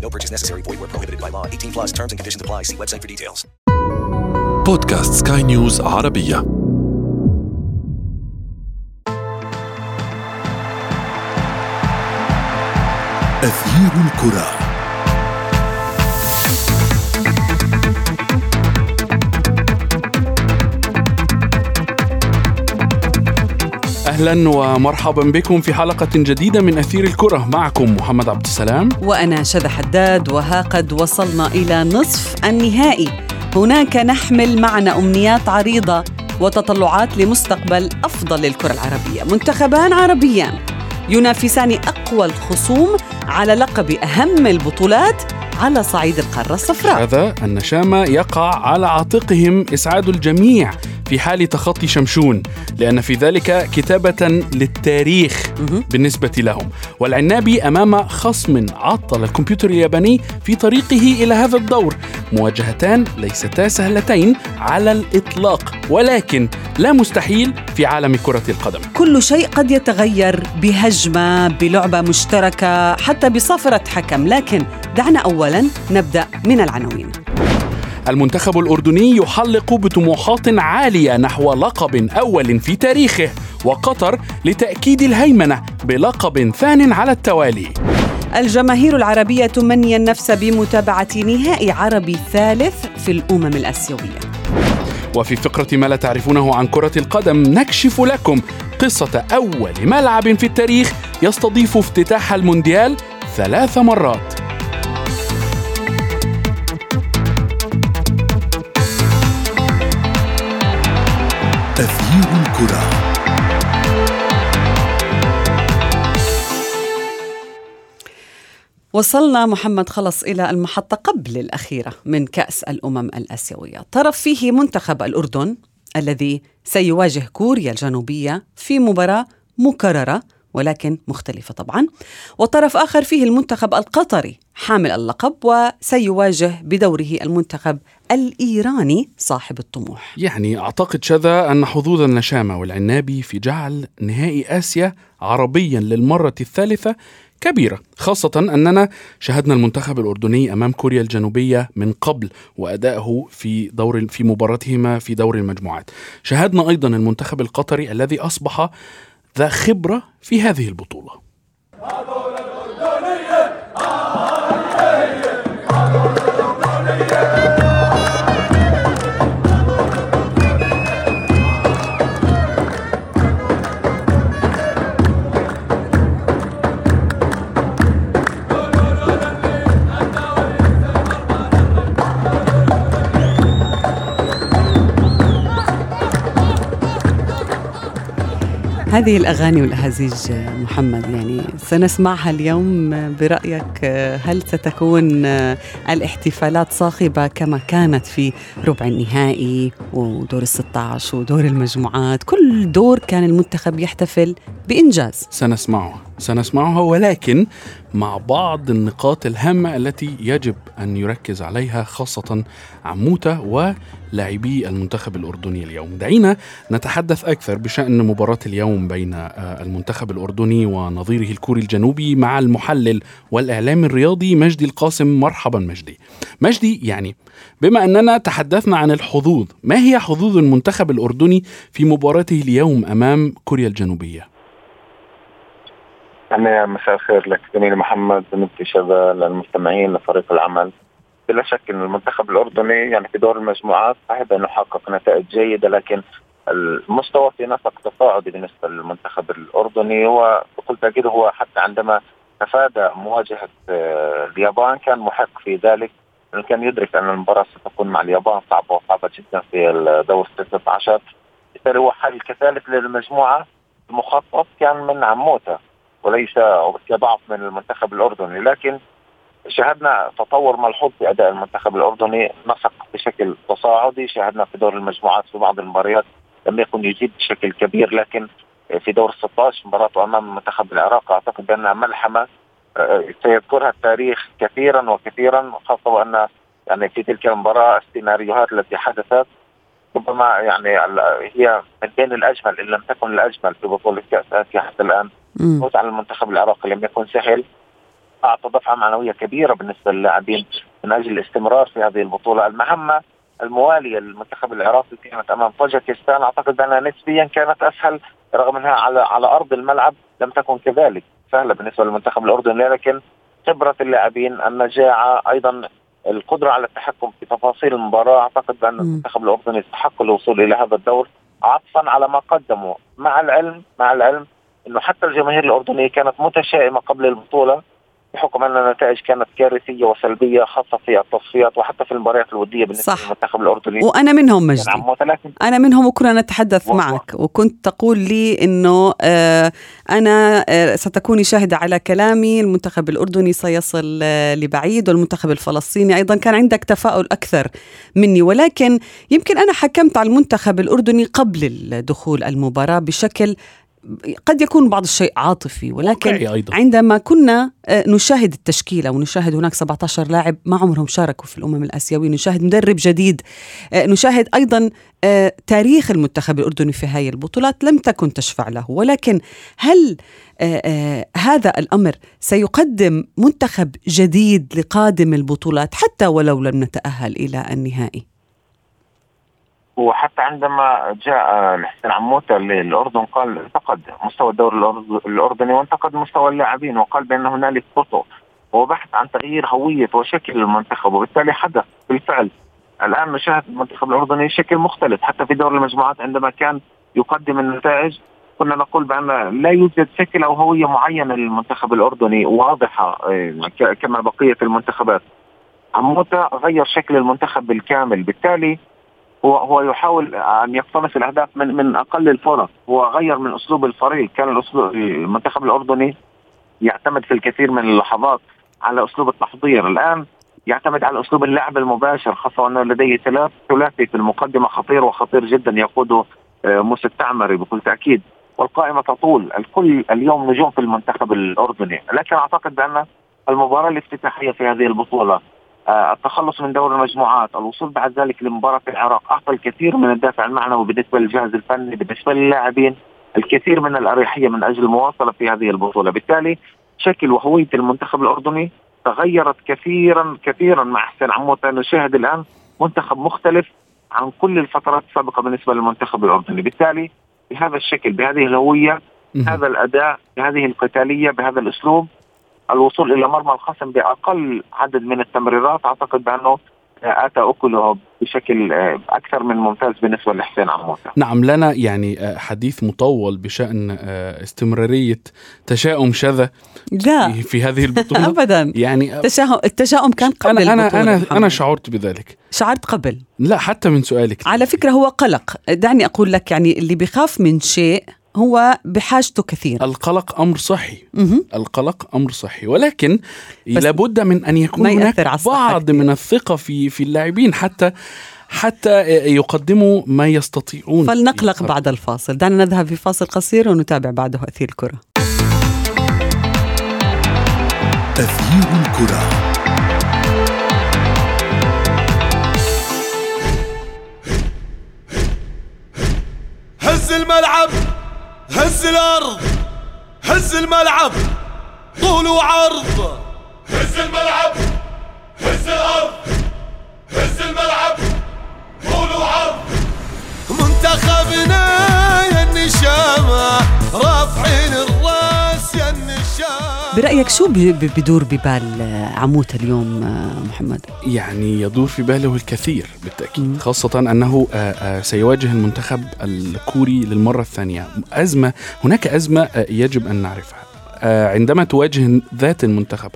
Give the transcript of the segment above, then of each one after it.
No purchase necessary. Void where prohibited by law. 18 plus terms and conditions apply. See website for details. بودكاست سكاي نيوز عربية أثير الكرة أهلا ومرحبا بكم في حلقة جديدة من أثير الكرة. معكم محمد عبد السلام. وأنا شذى حداد وها قد وصلنا إلى نصف النهائي. هناك نحمل معنا أمنيات عريضة وتطلعات لمستقبل أفضل للكرة العربية. منتخبان عربيان ينافسان أقوى الخصوم على لقب أهم البطولات على صعيد القارة الصفراء. هذا النشامة يقع على عاتقهم إسعاد الجميع. في حال تخطي شمشون لأن في ذلك كتابة للتاريخ بالنسبة لهم. والعنابي أمام خصم عطل الكمبيوتر الياباني في طريقه إلى هذا الدور. مواجهتان ليستا سهلتين على الإطلاق ولكن لا مستحيل في عالم كرة القدم. كل شيء قد يتغير بهجمة بلعبة مشتركة حتى بصفرة حكم. لكن دعنا أولا نبدأ من العناوين. المنتخب الأردني يحلق بطموحات عالية نحو لقب أول في تاريخه وقطر لتأكيد الهيمنة بلقب ثان على التوالي. الجماهير العربية تمني النفس بمتابعة نهائي عربي ثالث في الأمم الآسيوية. وفي فقرة ما لا تعرفونه عن كرة القدم نكشف لكم قصة أول ملعب في التاريخ يستضيف افتتاح المونديال ثلاث مرات. وصلنا محمد خلص إلى المحطة قبل الأخيرة من كأس الأمم الآسيوية. طرف فيه منتخب الأردن الذي سيواجه كوريا الجنوبية في مباراة مكررة ولكن مختلفة طبعا. وطرف آخر فيه المنتخب القطري حامل اللقب وسيواجه بدوره المنتخب الإيراني صاحب الطموح. يعني أعتقد شذا أن حظوظ النشامة والعنابي في جعل نهائي آسيا عربيا للمرة الثالثة كبيرة خاصة أننا شاهدنا المنتخب الأردني أمام كوريا الجنوبية من قبل وأدائه في دور في مباراتهما في دور المجموعات. شاهدنا أيضا المنتخب القطري الذي أصبح ذا خبرة في هذه البطولة. هذه الأغاني والأهازيج محمد يعني سنسمعها اليوم برأيك هل ستكون الاحتفالات صاخبة كما كانت في ربع النهائي ودور الستة عشر ودور المجموعات؟ كل دور كان المنتخب يحتفل بإنجاز. سنسمعها. سنسمعها ولكن مع بعض النقاط الهامة التي يجب أن يركز عليها خاصة عموتة ولاعبي المنتخب الأردني اليوم. دعينا نتحدث أكثر بشأن مباراة اليوم بين آه، المنتخب الأردني ونظيره الكوري الجنوبي مع المحلل والإعلام الرياضي مجدي القاسم. مرحبا مجدي. مجدي يعني بما أننا تحدثنا عن الحظوظ ما هي حظوظ المنتخب الأردني في مباراته اليوم أمام كوريا الجنوبية؟ أنا مساء الخير لك زميلي محمد زميلتي شذا للمستمعين لفريق العمل. بلا شك إن المنتخب الأردني يعني في دور المجموعات صحيح انه حقق نتائج جيدة لكن المستوى في نسق تصاعدي بالنسبة للمنتخب الأردني هو بكل تأكيد هو حتى عندما تفادى مواجهة آه، اليابان كان محق في ذلك. كان يدرك أن المباراة ستكون مع اليابان صعبة وصعبة جدا في الدور 16 بالتالي هو حل كثالث للمجموعة. المخطط كان من عموته وليس كضعف من المنتخب الأردني لكن شاهدنا تطور ملحوظ في أداء المنتخب الأردني نسق بشكل تصاعدي شاهدنا في دور المجموعات في بعض المباريات لم يكن يجيد بشكل كبير لكن في دور 16 مباراته أمام منتخب العراق أعتقد بانها ملحمة آه، سيذكرها التاريخ كثيرا وكثيرا خاصة وأن يعني في تلك المباراة السيناريوهات التي حدثت ربما يعني هي من بين الأجمل إن لم تكن الأجمل في بطولة كأس آسيا حتى الآن. فوز على المنتخب العراقي لم يكن سهل. أعطى دفعة معنوية كبيرة بالنسبة للاعبين من أجل الاستمرار في هذه البطولة. المهمة الموالية للمنتخب العراقي كانت أمام طاجكستان أعتقد بانها نسبيا كانت أسهل رغم أنها على على أرض الملعب لم تكن كذلك سهلة بالنسبة للمنتخب الأردني. لكن خبرة اللاعبين النجاعة أيضا القدرة على التحكم في تفاصيل المباراة. أعتقد بان المنتخب الأردني يستحق الوصول إلى هذا الدور عطفا على ما قدموا. مع العلم مع العلم إنه حتى الجماهير الأردنية كانت متشائمة قبل البطولة بحكم أن النتائج كانت كارثية وسلبية خاصة في التصفيات وحتى في المباريات الودية بالنسبة صح. للمنتخب الأردني. وأنا منهم مجدي. أنا منهم وكنا نتحدث وهو. معك. وكنت تقول لي إنه آه أنا آه ستكوني شاهدة على كلامي. المنتخب الأردني سيصل آه لبعيد والمنتخب الفلسطيني أيضا. كان عندك تفاؤل أكثر مني. ولكن يمكن أنا حكمت على المنتخب الأردني قبل دخول المباراة بشكل قد يكون بعض الشيء عاطفي ولكن أيضا. عندما كنا آه، نشاهد التشكيلة ونشاهد هناك 17 لاعب ما عمرهم شاركوا في الأمم الآسيوية نشاهد مدرب جديد آه، نشاهد أيضا آه، تاريخ المنتخب الأردني في هذه البطولات لم تكن تشفع له ولكن هل هذا الأمر سيقدم منتخب جديد لقادم البطولات حتى ولو لم نتأهل إلى النهائي وحتى عندما جاء الحسين عموتة للأردن قال انتقد مستوى الدوري الأردني وانتقد مستوى اللاعبين وقال بأن هنالك خطو هو بحث عن تغيير هوية وشكل المنتخب وبالتالي حدث بالفعل. الآن نشاهد المنتخب الأردني شكل مختلف حتى في دور المجموعات عندما كان يقدم النتائج كنا نقول بأن لا يوجد شكل أو هوية معينة للمنتخب الأردني واضحة آه، كما بقية المنتخبات. عموتة غير شكل المنتخب بالكامل بالتالي هو هو يحاول أن يقتنص الأهداف من من أقل الفرص. هو غير من أسلوب الفريق. كان الاسلوب المنتخب الأردني يعتمد في الكثير من اللحظات على أسلوب التحضير. الآن يعتمد على أسلوب اللعب المباشر خاصة أنه لديه ثلاث ثلاثي في المقدمة خطير وخطير جدا يقوده آه، موسى التعمري بكل تأكيد. والقائمة تطول. الكل اليوم نجوم في المنتخب الأردني. لكن أعتقد بأن المباراة الافتتاحية في هذه البطولة التخلص من دور المجموعات الوصول بعد ذلك لمباراة العراق أعطى الكثير من الدافع المعنوي بالنسبة للجهاز الفني بالنسبة للاعبين الكثير من الأريحية من أجل المواصلة في هذه البطولة. بالتالي شكل وهوية المنتخب الأردني تغيرت كثيرا كثيرا مع حسين عموت نشاهد الآن منتخب مختلف عن كل الفترات السابقة بالنسبة للمنتخب الأردني. بالتالي بهذا الشكل بهذه الهوية هذا الأداء بهذه القتالية بهذا الأسلوب الوصول إلى مرمى الخصم بأقل عدد من التمريرات. أعتقد بأنه آتى اكله بشكل آه، أكثر من ممتاز بالنسبة لحسين عموسة. نعم لنا يعني آه، حديث مطول بشأن آه، استمرارية تشاؤم شذا لا. في هذه البطولة. ابدا. يعني التشاؤم التشاؤم كان قبل أنا أنا أنا, أنا شعرت بذلك. شعرت قبل؟ لا حتى من سؤالك. على فكرة هو قلق. دعني أقول لك يعني اللي بيخاف من شيء هو بحاجته كثير. القلق أمر صحي. م- القلق أمر صحي. ولكن لابد من أن يكون هناك بعض من الثقة في في اللاعبين حتى حتى يقدموا ما يستطيعون. فلنقلق بعد الفاصل. دعنا نذهب في فاصل قصير ونتابع بعده أثير الكرة. تغيير الكرة. هز الملعب. هز الأرض هز الملعب طول وعرض هز الملعب. برأيك شو بدور ببال عموته اليوم آه، محمد؟ يعني يدور في باله الكثير بالتأكيد خاصة أنه آه، آه، سيواجه المنتخب الكوري للمرة الثانية. أزمة هناك أزمة يجب أن نعرفها. عندما تواجه ذات المنتخب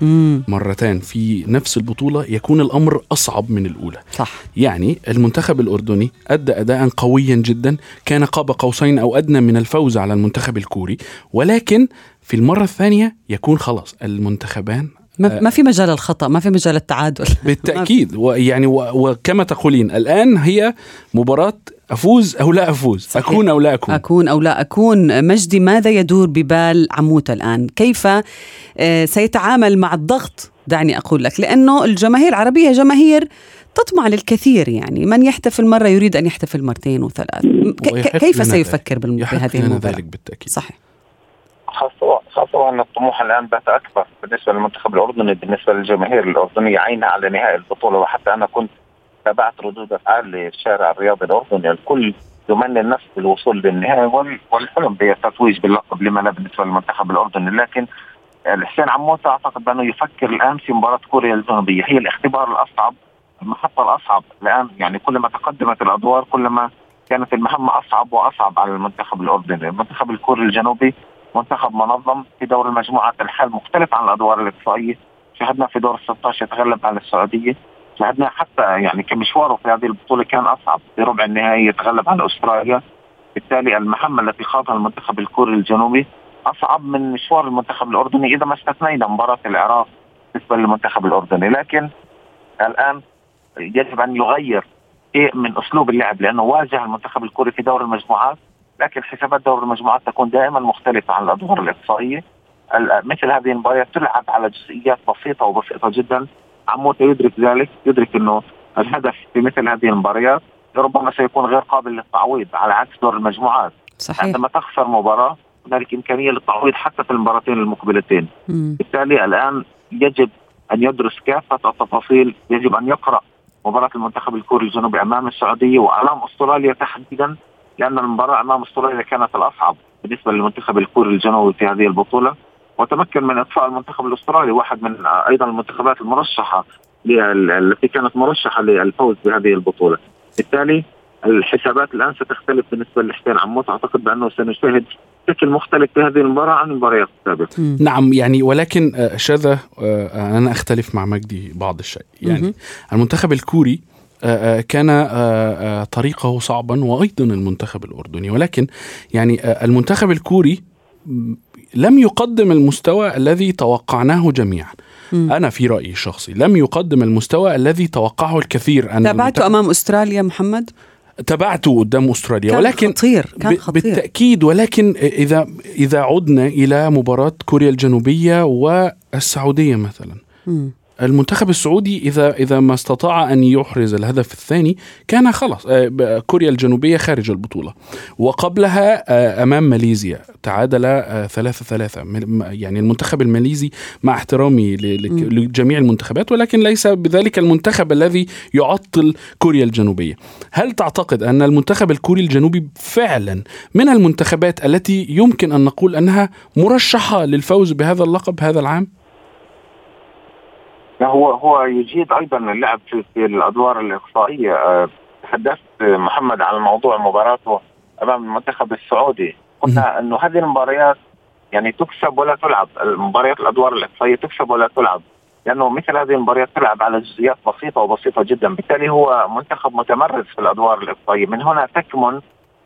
مرتان في نفس البطولة يكون الأمر أصعب من الأولى. صح. يعني المنتخب الأردني أدى أداء قويا جدا كان قاب قوسين أو أدنى من الفوز على المنتخب الكوري ولكن في المرة الثانية يكون خلاص المنتخبان ما, ما في مجال الخطأ ما في مجال التعادل. بالتأكيد. ويعني وكما تقولين الآن هي مباراة أفوز أو لا أفوز صحيح. أكون أو لا أكون. أكون أو لا أكون. مجدي ماذا يدور ببال عموته الآن؟ كيف آه، سيتعامل مع الضغط؟ دعني أقول لك لأنه الجماهير العربية جماهير تطمع للكثير يعني. من يحتفل مرة يريد أن يحتفل مرتين وثلاث. كيف سيفكر يحق بهذه لنا المباراة؟ ذلك بالتأكيد. صحيح. خاصة خاصة أن الطموح الآن بات أكبر بالنسبة للمنتخب الأردني بالنسبة للجماهير الأردنية عينها على نهائي البطولة. وحتى أنا كنت تابعت ردود أفعال للشارع الرياضي الأردني. الكل يمني النفس بالوصول للنهائي وال- والحلم بالتتويج باللقب لما لا بالنسبة للمنتخب الأردني. لكن الحسين عموته أعتقد بأنه يفكر الآن في مباراة كوريا الجنوبية هي الاختبار الأصعب المحطة الأصعب الآن. يعني كلما تقدمت الأدوار كلما كانت المهمة أصعب وأصعب على المنتخب الأردني. المنتخب الكوري الجنوبي منتخب منظم في دور المجموعات الحال مختلف عن الأدوار الإقصائية. شاهدنا في دور ال 16 يتغلب على السعودية. شاهدنا حتى يعني كمشواره في هذه البطولة كان أصعب. في ربع النهائي يتغلب على أستراليا. بالتالي المهمه التي خاضها المنتخب الكوري الجنوبي أصعب من مشوار المنتخب الأردني إذا ما استثنينا مباراة العراق بالنسبة للمنتخب الأردني. لكن الآن يجب أن يغير شيء من أسلوب اللعب لأنه واجه المنتخب الكوري في دور المجموعات. لكن حسابات دور المجموعات تكون دائما مختلفة عن الأدوار الإقصائية. ال- مثل هذه المباريات تلعب على جزئيات بسيطة وبسيطة جدا. عموته يدرك ذلك يدرك إنه الهدف في مثل هذه المباريات ربما سيكون غير قابل للتعويض على عكس دور المجموعات. صحيح. عندما تخسر مباراة هنالك إمكانية للتعويض حتى في المباراتين المقبلتين. مم. بالتالي الآن يجب أن يدرس كافة التفاصيل يجب أن يقرأ مباراة المنتخب الكوري الجنوبي أمام السعودية وامام أستراليا تحديدا. لأن المباراة أمام أستراليا كانت الأصعب بالنسبة للمنتخب الكوري الجنوبي في هذه البطولة. وتمكن من إطفاء المنتخب الأسترالي واحد من أيضا المنتخبات المرشحة لل- التي كانت مرشحة للفوز بهذه البطولة. بالتالي الحسابات الآن ستختلف بالنسبة لحسين عموت أعتقد بأنه سنشاهد شكل مختلف في هذه المباراة عن المباريات السابقة. نعم يعني ولكن آه، شذا آه، أنا أختلف مع مجدي بعض الشيء. يعني. المنتخب الكوري كان آه، آه، طريقه صعبا وأيضا المنتخب الأردني ولكن يعني آه، المنتخب الكوري م، لم يقدم المستوى الذي توقعناه جميعا. أنا في رأيي الشخصي لم يقدم المستوى الذي توقعه الكثير أن تابعته أمام أستراليا محمد تابعته قدام أستراليا كان ولكن خطير كان خطير بالتأكيد ولكن إذا إذا عدنا إلى مباراة كوريا الجنوبية والسعودية مثلا مم. المنتخب السعودي إذا إذا ما استطاع أن يحرز الهدف الثاني كان خلاص آه، كوريا الجنوبية خارج البطولة. وقبلها آه، أمام ماليزيا تعادل آه، ثلاثة ثلاثة. م- يعني المنتخب الماليزي مع احترامي. لجميع المنتخبات ولكن ليس بذلك المنتخب الذي يعطل كوريا الجنوبية. هل تعتقد أن المنتخب الكوري الجنوبي فعلا من المنتخبات التي يمكن أن نقول أنها مرشحة للفوز بهذا اللقب هذا العام؟ هو هو يجيد أيضا اللعب في, في الأدوار الإقصائية. أه، تحدثت محمد عن موضوع مباراته أمام المنتخب السعودي. قلنا أنه هذه المباريات يعني تكسب ولا تلعب. المباريات الأدوار الإقصائية تكسب ولا تلعب. لأنه مثل هذه المباريات تلعب على جزئيات بسيطة وبسيطة جدا. بالتالي هو منتخب متمرس في الأدوار الإقصائية. من هنا تكمن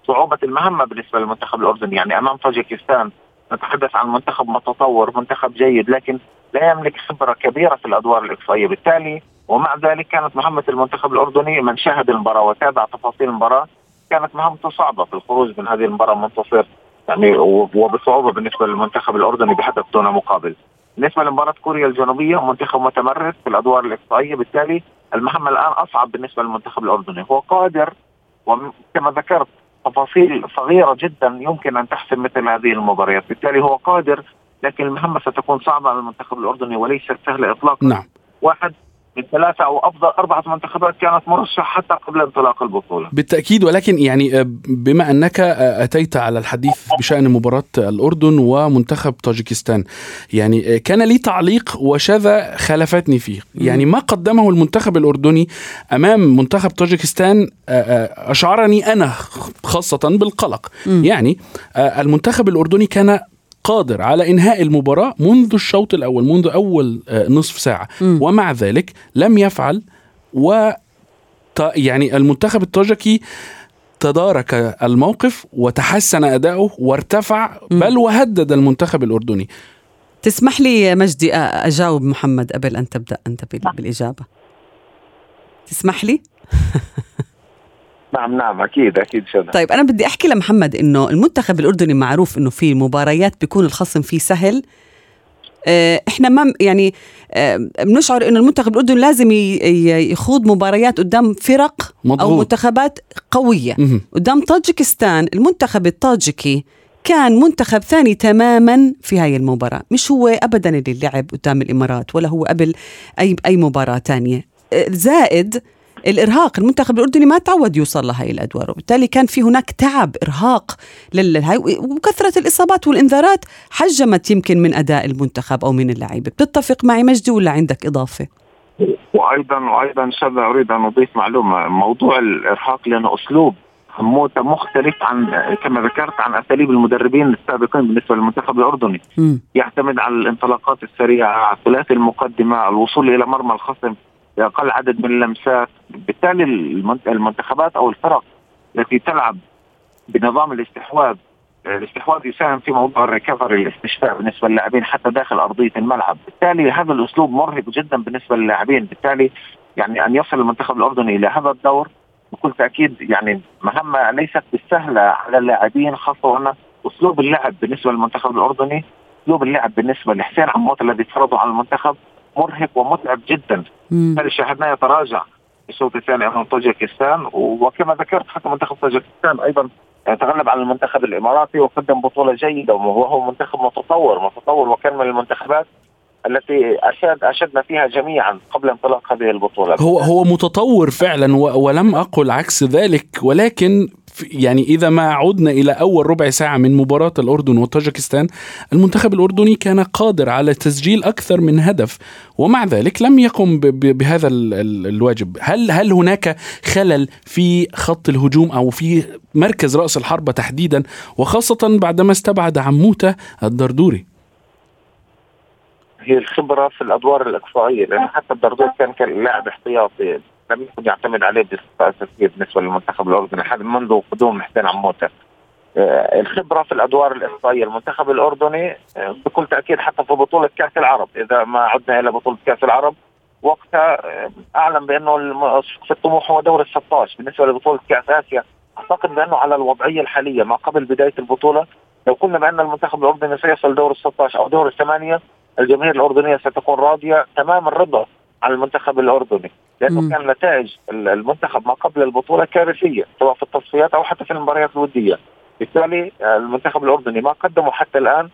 صعوبة المهمة بالنسبة للمنتخب الأردني. يعني أمام طاجيكستان نتحدث عن منتخب متطور منتخب جيد لكن لا يملك خبرة كبيرة في الأدوار الإقصائية. بالتالي ومع ذلك كانت مهمه المنتخب الأردني من شاهد المباراة وتابع تفاصيل المباراة. كانت مهمته صعبة في الخروج من هذه المباراة منتصر يعني وبصعوبة بالنسبة للمنتخب الأردني بهدف دون مقابل. بالنسبة لمباراة كوريا الجنوبية منتخب متمرس في الأدوار الإقصائية. بالتالي المهمه الآن أصعب بالنسبة للمنتخب الأردني. هو قادر وكما ذكرت تفاصيل صغيرة جدا يمكن أن تحسم مثل هذه المباريات. بالتالي هو قادر لكن المهمة ستكون صعبة على المنتخب الأردني وليست سهله اطلاقا. نعم. واحد من ثلاثة أو أفضل أربعة منتخبات كانت مرشحة حتى قبل انطلاق البطولة. بالتأكيد ولكن يعني آه، بما أنك آه، أتيت على الحديث بشأن مباراة الأردن ومنتخب طاجيكستان يعني آه، كان لي تعليق وشذا خالفتني فيه. يعني ما قدمه المنتخب الأردني أمام منتخب طاجيكستان أشعرني أنا خاصة بالقلق. يعني المنتخب الأردني كان قادر على إنهاء المباراة منذ الشوط الأول منذ أول آه، نصف ساعة. ومع ذلك لم يفعل و يعني المنتخب الطاجكي تدارك الموقف وتحسن أداؤه وارتفع بل وهدد المنتخب الأردني. تسمح لي يا مجدي أجاوب محمد قبل أن تبدأ أنت بال- بالإجابة. تسمح لي؟ نعم نعم أكيد أكيد شذا طيب أنا بدي أحكي لمحمد إنه المنتخب الأردني معروف إنه في مباريات بيكون الخصم فيه سهل. آه، إحنا ما يعني آه، بنشعر إنه المنتخب الأردني لازم يخوض مباريات قدام فرق أو مضغوط. منتخبات قوية. مهم. قدام طاجكستان المنتخب الطاجكي كان منتخب ثاني تماما في هاي المباراة. مش هو أبدا اللي لعب قدام الإمارات ولا هو قبل أي, أي مباراة تانية. آه، زائد الإرهاق. المنتخب الأردني ما تعود يوصل لهي الأدوار وبالتالي كان في هناك تعب إرهاق للهاي وكثرة الإصابات والإنذارات حجمت يمكن من أداء المنتخب أو من اللعيبة. بتتفق معي مجدي ولا عندك إضافة؟ وأيضا وأيضا شذا أريد أن أضيف معلومة. موضوع الإرهاق لأنه أسلوب حموته مختلف عن كما ذكرت عن أساليب المدربين السابقين بالنسبة للمنتخب الأردني. مم. يعتمد على الانطلاقات السريعة على ثلاثي المقدمة الوصول إلى مرمى الخصم. باقل عدد من اللمسات. بالتالي المنت- المنتخبات أو الفرق التي تلعب بنظام الاستحواذ الاستحواذ يساهم في موضوع الريكفري الاستشفاء بالنسبة للاعبين حتى داخل أرضية الملعب، بالتالي هذا الأسلوب مرهق جدا بالنسبة للاعبين، بالتالي يعني أن يصل المنتخب الأردني إلى هذا الدور بكل تأكيد يعني مهمة ليست بالسهلة على اللاعبين خاصة وأن أسلوب اللعب بالنسبة للمنتخب الأردني أسلوب اللعب بالنسبة لحسين عموت الذي فرضه على المنتخب مرهق ومتعب جدا، مم. بالتالي شاهدناه يتراجع الشوط الثاني امام طاجيكستان وكما ذكرت حتى منتخب طاجيكستان أيضا تغلب على المنتخب الإماراتي وقدم بطولة جيدة وهو منتخب متطور متطور وكان من المنتخبات التي اشاد أشدنا فيها جميعا قبل انطلاق هذه البطولة هو هو متطور فعلا ولم أقل عكس ذلك ولكن يعني إذا ما عدنا إلى أول ربع ساعة من مباراة الأردن وطاجكستان المنتخب الأردني كان قادر على تسجيل أكثر من هدف ومع ذلك لم يقم بهذا ال- ال- الواجب. هل هل هناك خلل في خط الهجوم أو في مركز رأس الحربة تحديدا؟ وخاصة بعدما استبعد عموتة الدردوري. هي الخبرة في الأدوار الإقصائية لأن حتى الدردور كان كان لاعب احتياطي. لم يكن يعتمد عليه بصفه اساسيه بالنسبة للمنتخب الأردني. حتى منذ قدوم حسين عموتة. آه، الخبرة في الأدوار الاقصائيه المنتخب الأردني آه، بكل تأكيد حتى في بطولة كأس العرب. إذا ما عدنا إلى بطولة كأس العرب وقتها آه، أعلم بأنه سقف الطموح هو دور ال 16 بالنسبة لبطولة كأس آسيا أعتقد بأنه على الوضعية الحالية ما قبل بداية البطولة لو قلنا بأن المنتخب الأردني سيصل دور ال 16 أو دور الثمانية الجماهير الأردنية ستكون راضية تمام الرضا على المنتخب الأردني لأنه مم. كان نتائج ال- المنتخب ما قبل البطولة كارثية سواء في التصفيات أو حتى في المباريات الودية. بالتالي آه، المنتخب الأردني ما قدمه حتى الآن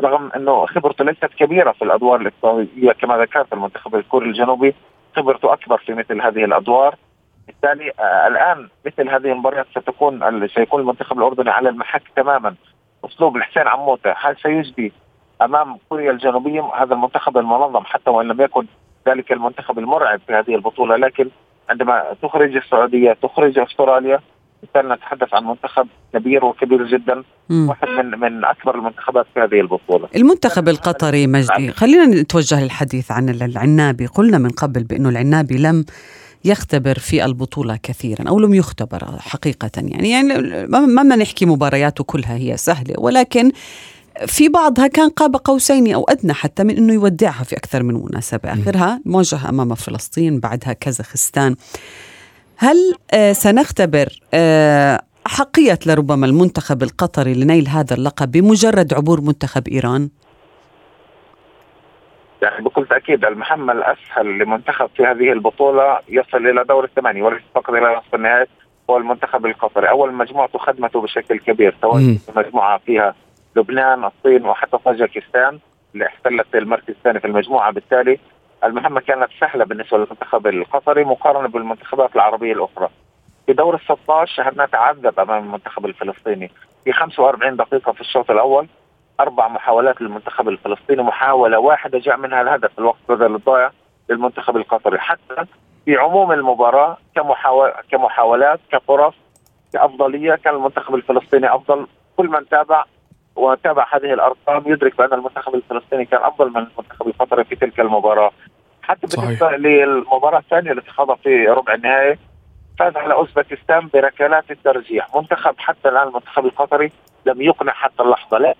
رغم إنه خبرته ليست كبيرة في الأدوار الاقصائيه كما ذكرت المنتخب الكوري الجنوبي خبرته أكبر في مثل هذه الأدوار. بالتالي آه، الآن مثل هذه المباريات ستكون سيكون المنتخب الأردني على المحك تماما. أسلوب الحسين عموتة هل سيجدي أمام كوريا الجنوبية هذا المنتخب المنظم حتى وإن لم يكن ذلك المنتخب المرعب في هذه البطولة لكن عندما تخرج السعودية تخرج أستراليا بالتالي نتحدث عن منتخب كبير وكبير جدا مم. واحد من من أكبر المنتخبات في هذه البطولة. المنتخب القطري مجدي خلينا نتوجه للحديث عن العنابي. قلنا من قبل بأنه العنابي لم يختبر في البطولة كثيرا أو لم يختبر حقيقة يعني. يعني ما نحكي مبارياته كلها هي سهلة ولكن في بعضها كان قاب قوسين أو أدنى حتى من أنه يودعها في أكثر من مناسبة آخرها مواجهة أمام فلسطين بعدها كازاخستان هل آه سنختبر آه حقية لربما المنتخب القطري لنيل هذا اللقب بمجرد عبور منتخب إيران؟ يعني بكل تأكيد المهمه الأسهل لمنتخب في هذه البطولة يصل إلى دور الثمانية وليس فقط إلى نصف النهائي هو المنتخب القطري، أول مجموعته خدمته بشكل كبير سواء. مجموعة فيها لبنان، الصين وحتى طاجكستان اللي احتلت المركز الثاني في المجموعة. بالتالي المهمة كانت سهلة بالنسبة للمنتخب القطري مقارنة بالمنتخبات العربية الأخرى. في دور ال 16 شاهدنا تعذب أمام المنتخب الفلسطيني. في 45 دقيقة في الشوط الأول أربع محاولات للمنتخب الفلسطيني محاولة واحدة جاء منها الهدف الوقت بدل الضائع للمنتخب القطري. حتى في عموم المباراة كمحاول كمحاولات كفرص كأفضلية كان المنتخب الفلسطيني أفضل. كل من تابع وتابع هذه الأرقام يدرك بأن المنتخب الفلسطيني كان أفضل من المنتخب القطري في تلك المباراة. حتى بالنسبة للمباراة الثانية التي خاضها في ربع النهائي فاز على أوزبكستان بركلات الترجيح. منتخب حتى الآن المنتخب القطري لم يقنع حتى اللحظة. لا.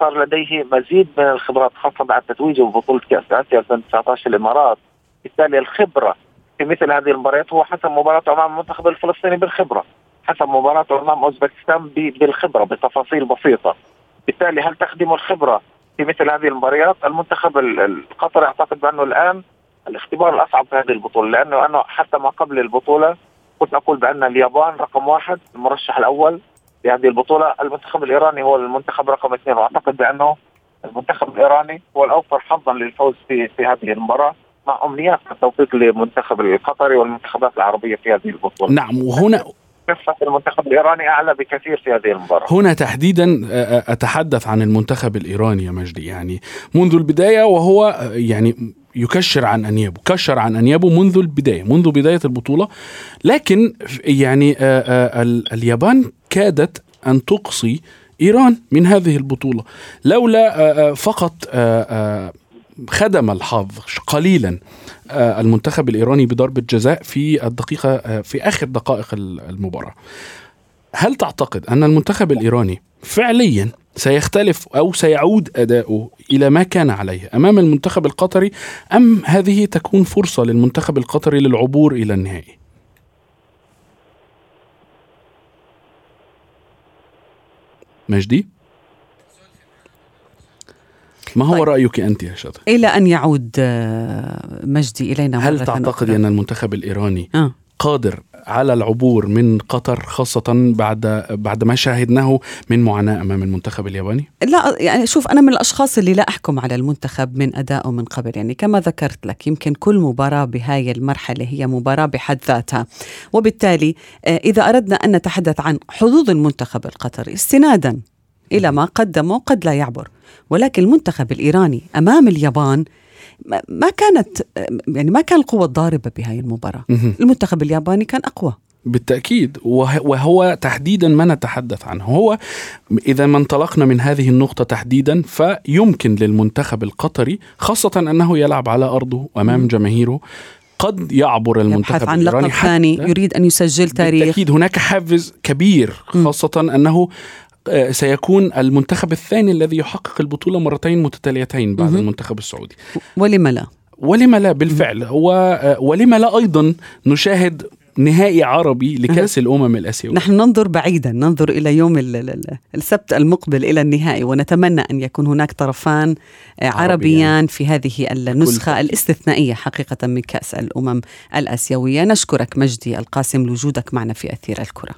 صار لديه مزيد من الخبرات خاصة بعد تتويجه ببطولة كأس آسيا 2019 الامارات بالتالي الخبرة في مثل هذه المباريات هو حسب مباراته أمام المنتخب الفلسطيني بالخبرة. حسب مباراته أمام أوزبكستان بالخبرة بتفاصيل بسيطة. بالتالي هل تخدم الخبرة في مثل هذه المباريات؟ المنتخب القطري أعتقد بأنه الآن الاختبار الأصعب في هذه البطولة لأنه أنا حتى ما قبل البطولة كنت أقول بأن اليابان رقم واحد المرشح الأول لهذه البطولة. المنتخب الإيراني هو المنتخب رقم اثنين وأعتقد بأنه المنتخب الإيراني هو الأوفر حظا للفوز في في هذه المباراة مع أمنيات التوفيق للمنتخب القطري والمنتخبات العربية في هذه البطولة. نعم وهنا كفة المنتخب الإيراني أعلى بكثير في هذه المباراة. هنا تحديدا أتحدث عن المنتخب الإيراني يا مجدي. يعني منذ البداية وهو يعني يكشر عن أنيابه كشر عن أنيابه منذ البداية منذ بداية البطولة. لكن يعني اليابان كادت أن تقصي إيران من هذه البطولة. لولا فقط خدم الحظ قليلا المنتخب الإيراني بضربة جزاء في الدقيقة في آخر دقائق المباراة هل تعتقد أن المنتخب الإيراني فعليا سيختلف أو سيعود أداؤه إلى ما كان عليه أمام المنتخب القطري أم هذه تكون فرصة للمنتخب القطري للعبور إلى النهائي؟ مجدي؟ ما هو طيب. رأيك أنت يا شاطر؟ إلى أن يعود مجدي إلينا هل تعتقد أن المنتخب الإيراني آه. قادر على العبور من قطر خاصة بعد بعد ما شاهدناه من معاناة أمام المنتخب الياباني؟ لا يعني شوف أنا من الأشخاص اللي لا أحكم على المنتخب من أدائه من قبل يعني كما ذكرت لك يمكن كل مباراة بهاي المرحلة هي مباراة بحد ذاتها وبالتالي إذا أردنا أن نتحدث عن حظوظ المنتخب القطري استنادا إلى ما قدمه قد لا يعبر. ولكن المنتخب الإيراني أمام اليابان ما كانت يعني ما كان القوة الضاربة بهاي المباراة. المنتخب الياباني كان أقوى. بالتأكيد. وهو تحديدا ما نتحدث عنه. هو إذا ما انطلقنا من هذه النقطة تحديدا فيمكن للمنتخب القطري خاصة أنه يلعب على أرضه أمام جماهيره قد يعبر المنتخب عن لقب ثاني يريد أن يسجل تاريخ. بالتأكيد هناك حافز كبير خاصة أنه سيكون المنتخب الثاني الذي يحقق البطولة مرتين متتاليتين بعد المنتخب السعودي. ولم لا؟ ولم لا بالفعل. و... ولم لا أيضا نشاهد نهائي عربي لكأس الأمم الآسيوية. نحن ننظر بعيدا ننظر إلى يوم السبت المقبل إلى النهائي ونتمنى أن يكون هناك طرفان عربيان في هذه النسخة الاستثنائية حقيقة من كأس الأمم الآسيوية. نشكرك مجدي القاسم لوجودك معنا في أثير الكرة.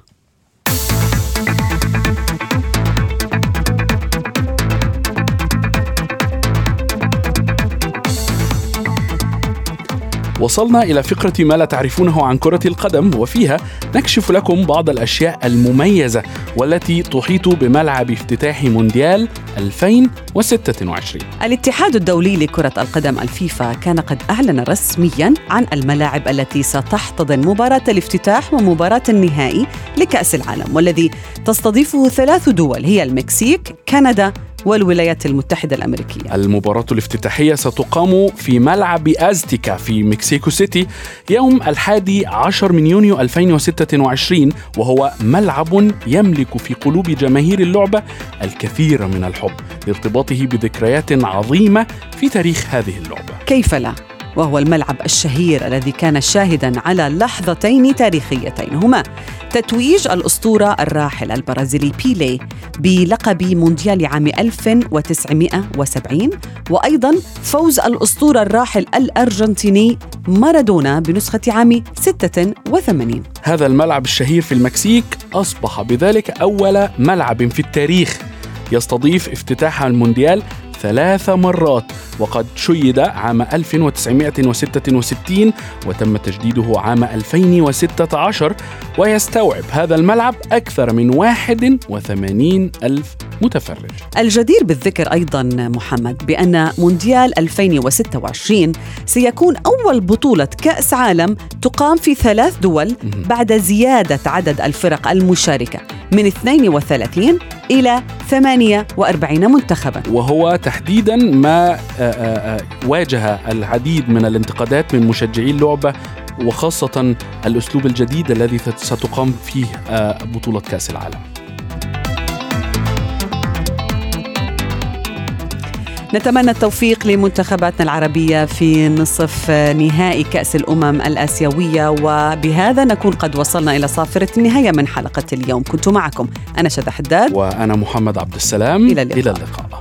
وصلنا إلى فقرة ما لا تعرفونه عن كرة القدم وفيها نكشف لكم بعض الأشياء المميزة والتي تحيط بملعب افتتاح مونديال 2026 الاتحاد الدولي لكرة القدم الفيفا كان قد أعلن رسميا عن الملاعب التي ستحتضن مباراة الافتتاح ومباراة النهائي لكأس العالم والذي تستضيفه ثلاث دول هي المكسيك كندا والولايات المتحدة الأمريكية المباراة الافتتاحية ستقام في ملعب أزتيكا في مكسيكو سيتي يوم الحادي عشر من يونيو 2026 وهو ملعب يملك في قلوب جماهير اللعبة الكثير من الحب لارتباطه بذكريات عظيمة في تاريخ هذه اللعبة كيف لا؟ وهو الملعب الشهير الذي كان شاهدا على لحظتين تاريخيتين هما تتويج الأسطورة الراحل البرازيلي بيلي بلقب مونديال عام 1970 وأيضا فوز الأسطورة الراحل الأرجنتيني مارادونا بنسخة عام 86 هذا الملعب الشهير في المكسيك أصبح بذلك أول ملعب في التاريخ يستضيف افتتاح المونديال ثلاث مرات وقد شيد عام 1966 وتم تجديده عام 2016 ويستوعب هذا الملعب أكثر من 81 ألف متفرج. الجدير بالذكر أيضا محمد بأن مونديال 2026 سيكون أول بطولة كأس عالم تقام في ثلاث دول بعد زيادة عدد الفرق المشاركة من 32 إلى 48 منتخبا. وهو تحديدا ما آه، آه، آه، واجه العديد من الانتقادات من مشجعي اللعبة وخاصة الأسلوب الجديد الذي ستقام فيه بطولة كأس العالم. نتمنى التوفيق لمنتخباتنا العربية في نصف نهائي كأس الأمم الآسيوية وبهذا نكون قد وصلنا إلى صافرة النهاية من حلقة اليوم كنت معكم أنا شذى حداد وأنا محمد عبد السلام إلى اللقاء. إلى اللقاء.